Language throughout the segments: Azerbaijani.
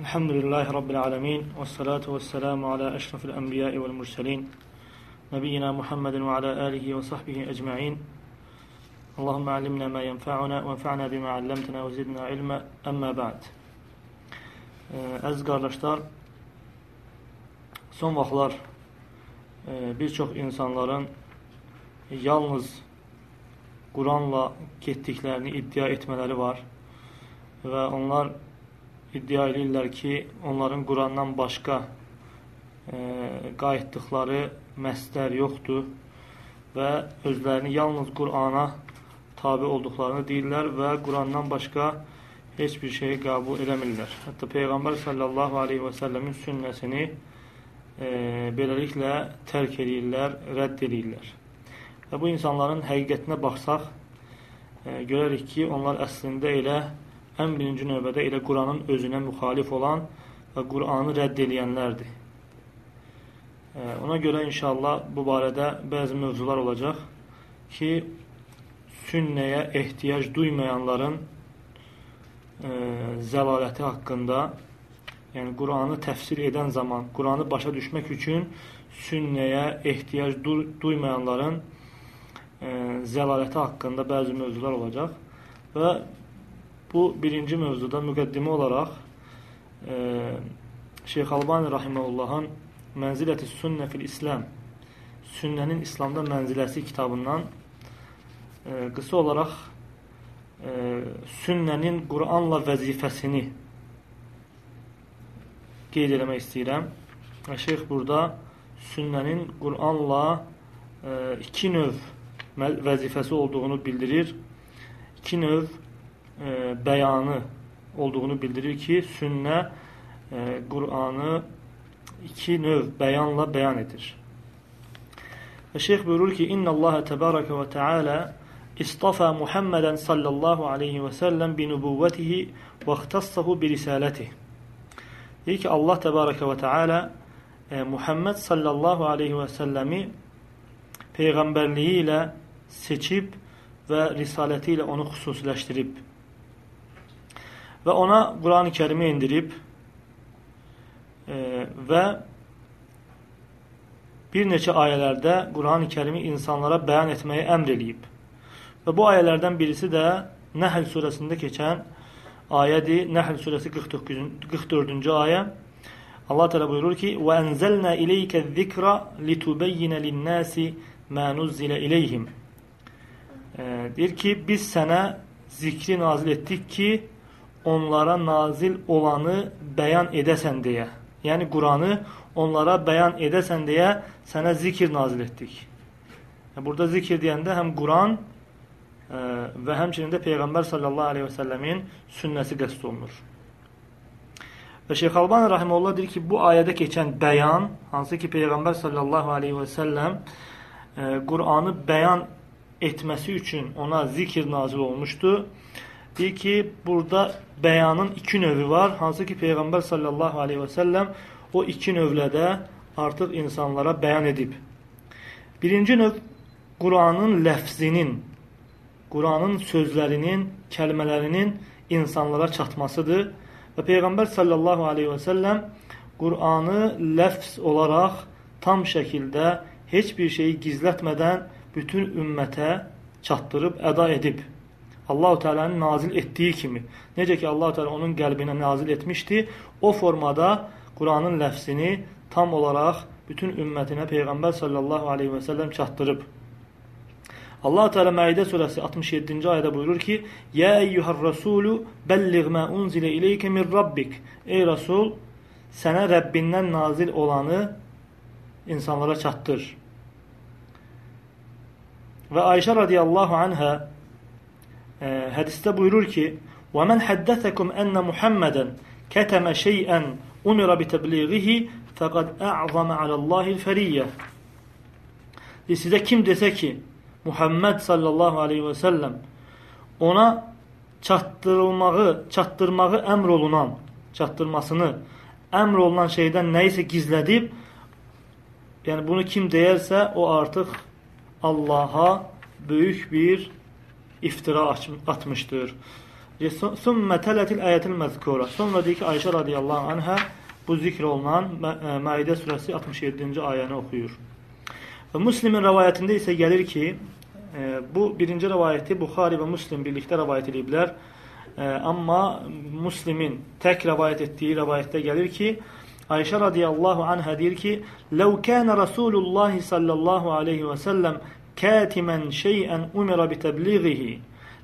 Elhamdülillahi Rabbil alemin. Ve salatu ve selamu ala eşrafil enbiya'i vel murselin. Nebiyyina Muhammedin ve ala alihi ve sahbihi ecma'in. Allahümme alimna ma yenfa'una ve fa'na bima allamtana ve zidna ilme. Amma ba'd. Ee, Əziz qardaşlar, son vaxtlar e, bir insanların yalnız Quranla getdiklərini iddia etmələri var və onlar iddia edirlər ki, onların Qurandan başqa e, qayıtdıqları məsdər yoxdur və özlərini yalnız Qurana tabi olduqlarını deyirlər və Qurandan başqa heç bir şeyi qəbul eləmirlər. Hətta Peyğəmbər sallallahu aleyhi və səlləmin sünnəsini e, beləliklə tərk edirlər, rədd edirlər. Və bu insanların həqiqətinə baxsaq, e, görərik ki, onlar əslində elə ən birinci növbədə elə Quranın özünə müxalif olan və Quranı rədd eləyənlərdir. Ona görə inşallah bu barədə bəzi mövzular olacaq ki, sünnəyə ehtiyac duymayanların e, zəlaləti haqqında, yəni Quranı təfsir edən zaman, Quranı başa düşmək üçün sünnəyə ehtiyac du duymayanların e, zəlaləti haqqında bəzi mövzular olacaq və Bu birinci mövzuda müqəddimə olaraq e, Şeyx Albani Rahiməullahın Mənziləti Sünnə fil İslam Sünnənin İslamda mənziləsi kitabından e, qısa olaraq e, sünnənin Quranla vəzifəsini qeyd eləmək istəyirəm. Şeyx burada sünnənin Quranla e, iki növ vəzifəsi olduğunu bildirir. İki növ e, bəyanı olduğunu bildirir ki, sünnə e, Qur'anı iki növ bəyanla bəyan edir. Və şeyx buyurur ki, İnna Allah təbarəkə və təalə istafa Muhammedən sallallahu aleyhi və səlləm bi nübüvvətihi və ixtassahu bi risalətih. Deyir ki, Allah təbarəkə və təalə e, Muhammed sallallahu aleyhi və səlləmi peyğəmbərliyi ilə seçib və risaləti ilə onu xüsusiləşdirib və ona Quran-ı kərimi indirib e, və bir neçə ayələrdə Quran-ı kərimi insanlara bəyan etməyi əmr eləyib. Və bu ayələrdən birisi də Nəhl surəsində keçən ayədir. Nəhl surəsi 44-cü ayə. Allah təala buyurur ki: "Və enzelna ileykez-zikra litubeyyine lin-nasi ma nuzila ileyhim." E, deyir ki, biz sənə zikri nazil etdik ki, onlara nazil olanı bəyan edəsən deyə. Yəni Quranı onlara bəyan edəsən deyə sənə zikir nazil etdik. Burada zikir deyəndə həm Quran ə, və həmçinin də Peyğəmbər sallallahu aleyhi və səlləmin sünnəsi qəsd olunur. Və Şeyx Albani Rahimullah deyir ki, bu ayədə keçən bəyan, hansı ki Peyğəmbər sallallahu aleyhi və səlləm Quranı bəyan etməsi üçün ona zikir nazil olmuşdu. Deyir ki, burada bəyanın iki növü var. Hansı ki, Peyğəmbər sallallahu aleyhi və səlləm o iki növlə də artıq insanlara bəyan edib. Birinci növ Quranın ləfzinin, Quranın sözlərinin, kəlmələrinin insanlara çatmasıdır. Və Peyğəmbər sallallahu aleyhi və səlləm Quranı ləfz olaraq tam şəkildə heç bir şeyi gizlətmədən bütün ümmətə çatdırıb, əda edib. Allahu Teala'nın nazil etdiyi kimi, necə ki Allahu Teala onun qəlbinə nazil etmişdi, o formada Quranın ləfzini tam olaraq bütün ümmətinə Peyğəmbər sallallahu aleyhi və səlləm çatdırıb. Allah Teala Məidə surəsi 67-ci ayədə buyurur ki: "Ya eyyuhar rasulu belliğ ma unzile ileyke min rabbik." Ey Rasul, sənə Rəbbindən nazil olanı insanlara çatdır. Və Ayşə radiyallahu anhə e, hədisdə buyurur ki: "Və men haddəsəkum enne Muhammeden katama şey'en umira bi təbliğihi faqad a'zama alallahi'l feriyyə." Sizə kim desə ki, Muhammed sallallahu aleyhi ve sellem ona çatdırılmağı, çatdırmağı əmr olunan, çatdırmasını əmr olunan şeydən nəyisə gizlədib, yəni bunu kim deyərsə, o artıq Allaha böyük bir iftira atmışdır. Sümmə tələtil əyətil məzkura. Sonra deyir ki, Ayşə radiyallahu anhə bu zikr olunan Məidə e, surəsi 67-ci ayəni oxuyur. Və Müslimin rəvayətində isə gəlir ki, e, bu birinci rəvayəti Buxari və Müslim birlikdə rəvayət ediblər. E, amma Müslimin tək rəvayət etdiyi rəvayətdə gəlir ki, Ayşə radiyallahu anhə deyir ki, "Ləv kənə Rasulullah sallallahu alayhi və sallam şey'an umira bi təbliğihi"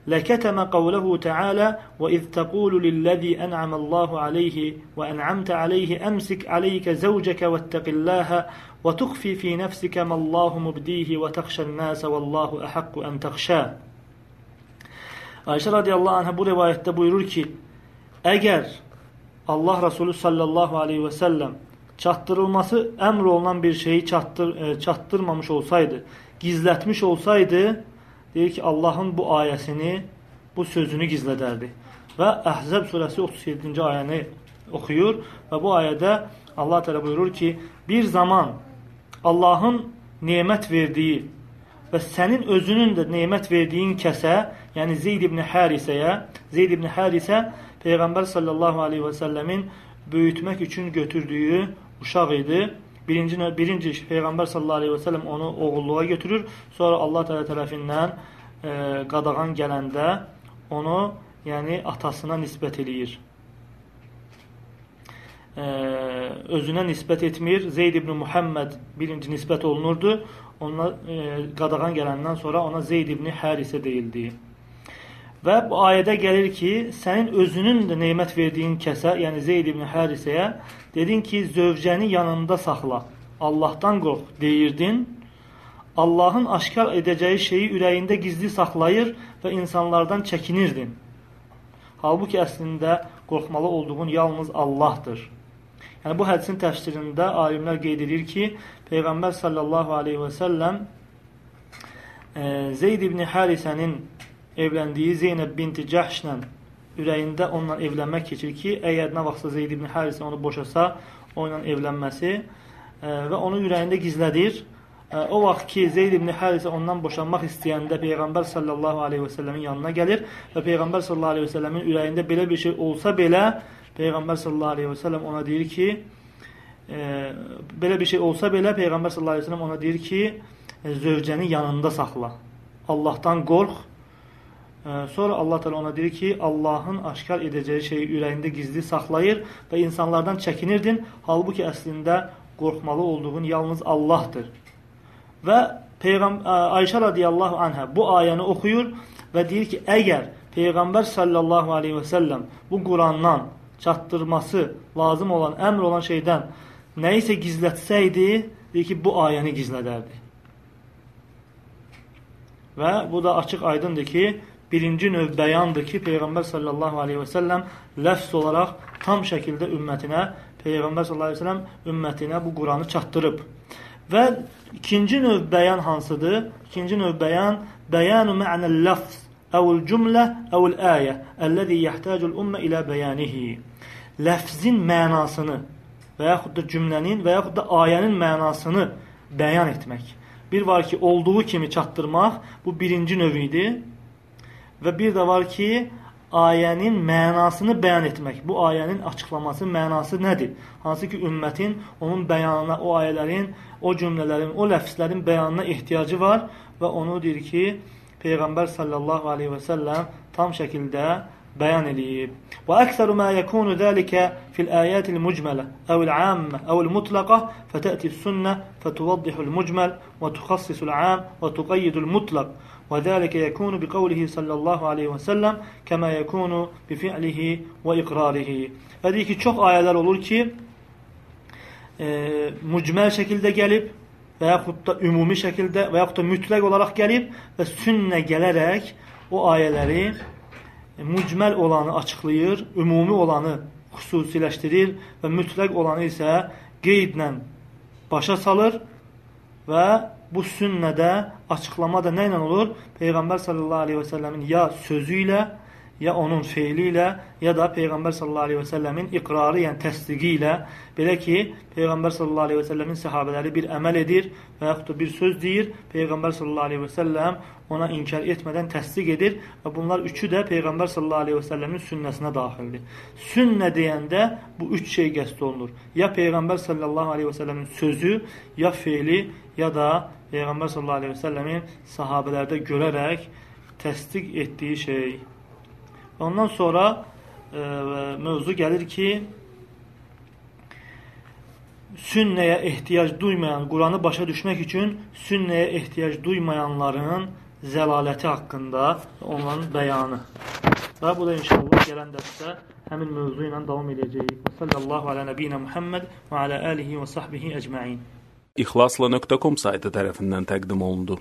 لكتم قوله تعالى وإذ تقول للذي أنعم الله عليه وأنعمت عليه أمسك عليك زوجك واتق الله وتخفي في نفسك ما الله مبديه وتخشى الناس والله أحق أن تخشاه. Ayşə radiyallahu anhə bu rivayətdə buyurur ki, əgər Allah Resulü sallallahu aleyhi və səlləm çatdırılması əmr olunan bir şeyi çatdır, e, çatdırmamış olsaydı, gizlətmiş olsaydı, deyir ki, Allahın bu ayəsini, bu sözünü gizlədərdi. Və Əhzəb surəsi 37-ci ayəni oxuyur və bu ayədə Allah təala buyurur ki, bir zaman Allahın nemət verdiyi və sənin özünün də nemət verdiyin kəsə, yəni Zeyd ibn Harisəyə, Zeyd ibn Harisə Peyğəmbər sallallahu aleyhi və səlləmin böyütmək üçün götürdüyü uşaq idi Birinci, birinci Peyğəmbər sallallahu aleyhi və səlləm onu oğulluğa götürür. Sonra Allah təala tərəfindən e, qadağan gələndə onu yəni atasına nisbət eləyir. E, özünə nisbət etmir. Zeyd ibn Muhammed birinci nisbət olunurdu. Ona e, qadağan gələndən sonra ona Zeyd ibn Harisə deyildi. Və bu ayədə gəlir ki, sənin özünün də nemət verdiyin kəsə, yəni Zeyd ibn Harisəyə dedin ki, zövcəni yanında saxla, Allahdan qorx deyirdin. Allahın aşkar edəcəyi şeyi ürəyində gizli saxlayır və insanlardan çəkinirdin. Halbuki əslində qorxmalı olduğun yalnız Allahdır. Yəni bu hədisin təfsirində alimlər qeyd edir ki, Peyğəmbər sallallahu aleyhi və səlləm e, Zeyd ibn Harisənin evləndiyi Zeynəb binti Cəhşlə ürəyində onunla evlənmək keçir ki, əgər nə vaxtsa Zeyd ibn Harisə onu boşasa, onunla evlənməsi ə, e, və onu ürəyində gizlədir. Ə, e, o vaxt ki, Zeyd ibn Harisə ondan boşanmaq istəyəndə Peyğəmbər sallallahu aleyhi və səlləmin yanına gəlir və Peyğəmbər sallallahu aleyhi və səlləmin ürəyində belə bir şey olsa belə, Peyğəmbər sallallahu aleyhi və səlləm ona deyir ki, ə, e, belə bir şey olsa belə, Peyğəmbər sallallahu aleyhi və səlləm ona deyir ki, zövcəni yanında saxla. Allahdan qorx Sonra Allah Teala ona deyir ki, Allahın aşkar edəcəyi şeyi ürəyində gizli saxlayır və insanlardan çəkinirdin. Halbuki əslində qorxmalı olduğun yalnız Allahdır. Və Peyğəm Ayşə radiyallahu anhə bu ayəni oxuyur və deyir ki, əgər Peyğəmbər sallallahu aleyhi və səlləm bu Qurandan çatdırması lazım olan, əmr olan şeydən nəyisə gizlətsəydi, deyir ki, bu ayəni gizlədərdi. Və bu da açıq aydındır ki, birinci növ bəyandır ki, Peyğəmbər sallallahu aleyhi və səlləm ləfz olaraq tam şəkildə ümmətinə, Peyğəmbər sallallahu aleyhi və səlləm ümmətinə bu Quranı çatdırıb. Və ikinci növ bəyan hansıdır? İkinci növ bəyan, bəyanu mə'nəl ləfz əvül cümlə əvül əyə əlləzi yəhtəcül ümmə ilə bəyanihi. Ləfzin mənasını və yaxud da cümlənin və yaxud da ayənin mənasını bəyan etmək. Bir var ki, olduğu kimi çatdırmaq, bu birinci növ idi. Və bir də var ki, ayənin mənasını bəyan etmək. Bu ayənin açıqlaması, mənası nədir? Hansı ki, ümmətin onun bəyanına, o ayələrin, o cümlələrin, o ləfslərin bəyanına ehtiyacı var və onu deyir ki, Peyğəmbər sallallahu aleyhi və səlləm tam şəkildə bəyan eləyib. Və əksəru mə yəkunu zəlikə fil əyətil mücmələ əvil əmmə əvil mutlaqa fətəti sünnə fətuvaddihu l-mücməl və tuxassisu l-əm və tuqayyidu l-mutlaq وذلك يكون بقوله صلى الله عليه və səlləm kəmə yəkunu bifi'lihi və iqrarihi. Və deyir ki, çox ayələr olur ki, e, mücməl şəkildə gəlib və yaxud da ümumi şəkildə və yaxud da mütləq olaraq gəlib və sünnə gələrək o ayələri e, mücməl olanı açıqlayır, ümumi olanı xüsusiləşdirir və mütləq olanı isə qeydlə başa salır və bu sünnədə açıqlama da nə ilə olur? Peyğəmbər sallallahu aleyhi və səlləmin ya sözü ilə, ya onun feili ilə, ya da Peyğəmbər sallallahu əleyhi və səlləmin iqrarı, yəni təsdiqi ilə, belə ki, Peyğəmbər sallallahu əleyhi və səlləmin səhabələri bir əməl edir və yaxud da bir söz deyir, Peyğəmbər sallallahu əleyhi və səlləm ona inkar etmədən təsdiq edir və bunlar üçü də Peyğəmbər sallallahu əleyhi və səlləmin sünnəsinə daxildir. Sünnə deyəndə bu üç şey qəsd olunur. Ya Peyğəmbər sallallahu əleyhi və səlləmin sözü, ya feili, ya da Peyğəmbər sallallahu əleyhi və səlləmin sahabelərdə görərək təsdiq etdiyi şey. Ondan sonra e, mövzu gəlir ki, sünnəyə ehtiyac duymayan, Quranı başa düşmək üçün sünnəyə ehtiyac duymayanların zəlaləti haqqında onların bəyanı. Və bu da inşallah gələn dərsdə həmin mövzu ilə davam edəcəyik. Və sallallahu alə nəbiyinə Muhammed və alə alihi və sahbihi əcmain. İxlasla.com saytı tərəfindən təqdim olundu.